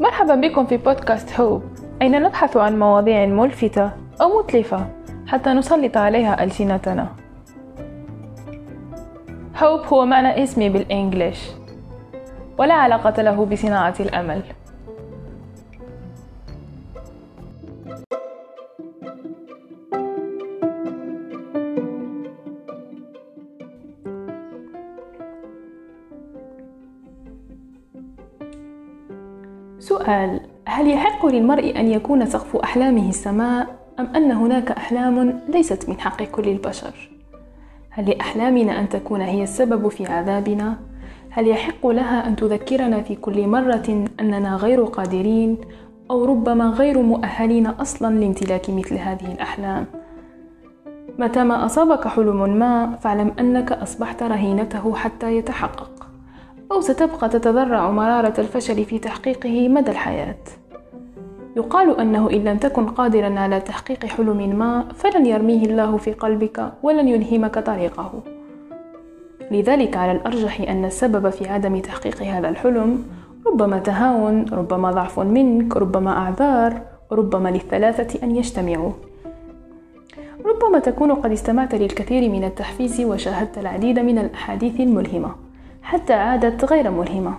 مرحبا بكم في بودكاست هوب. أين نبحث عن مواضيع ملفتة أو متلفة حتى نسلط عليها ألسنتنا؟ هوب هو معنى اسمي بالإنجليش ولا علاقة له بصناعة الأمل. سؤال هل يحق للمرء أن يكون سقف أحلامه السماء أم أن هناك أحلام ليست من حق كل البشر؟ هل لأحلامنا أن تكون هي السبب في عذابنا؟ هل يحق لها أن تذكرنا في كل مرة أننا غير قادرين أو ربما غير مؤهلين أصلا لامتلاك مثل هذه الأحلام؟ متى ما أصابك حلم ما فاعلم أنك أصبحت رهينته حتى يتحقق أو ستبقى تتذرع مرارة الفشل في تحقيقه مدى الحياة. يقال أنه إن لم تكن قادرا على تحقيق حلم ما فلن يرميه الله في قلبك ولن يلهمك طريقه. لذلك على الأرجح أن السبب في عدم تحقيق هذا الحلم ربما تهاون ربما ضعف منك ربما أعذار ربما للثلاثة أن يجتمعوا. ربما تكون قد استمعت للكثير من التحفيز وشاهدت العديد من الأحاديث الملهمة. حتى عادت غير ملهمة.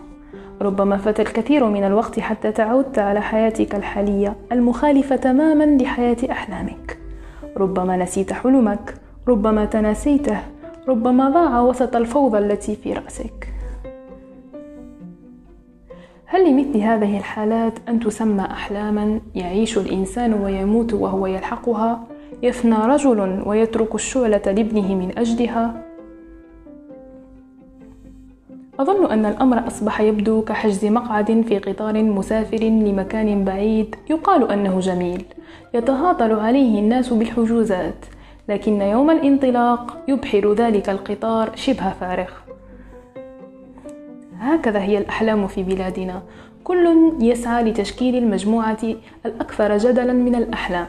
ربما فات الكثير من الوقت حتى تعودت على حياتك الحالية المخالفة تماما لحياة أحلامك. ربما نسيت حلمك ربما تناسيته ربما ضاع وسط الفوضى التي في رأسك. هل لمثل هذه الحالات أن تسمى أحلاما يعيش الإنسان ويموت وهو يلحقها؟ يفنى رجل ويترك الشعلة لابنه من أجلها؟ أظن أن الأمر أصبح يبدو كحجز مقعد في قطار مسافر لمكان بعيد يقال أنه جميل يتهاطل عليه الناس بالحجوزات لكن يوم الانطلاق يبحر ذلك القطار شبه فارغ. هكذا هي الأحلام في بلادنا. كل يسعى لتشكيل المجموعة الأكثر جدلا من الأحلام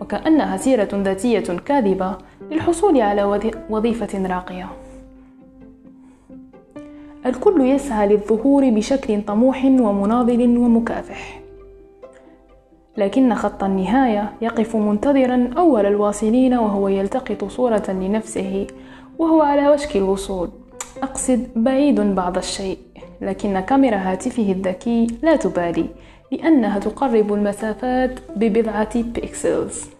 وكأنها سيرة ذاتية كاذبة للحصول على وظيفة راقية. الكل يسعى للظهور بشكل طموح ومناضل ومكافح. لكن خط النهاية يقف منتظرا أول الواصلين وهو يلتقط صورة لنفسه وهو على وشك الوصول. أقصد بعيد بعض الشيء لكن كاميرا هاتفه الذكي لا تبالي لأنها تقرب المسافات ببضعة بيكسلز.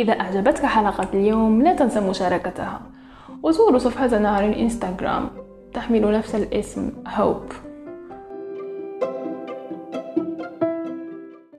إذا أعجبتك حلقة اليوم لا تنسى مشاركتها. وزوروا صفحتنا على الإنستغرام تحمل نفس الاسم هوب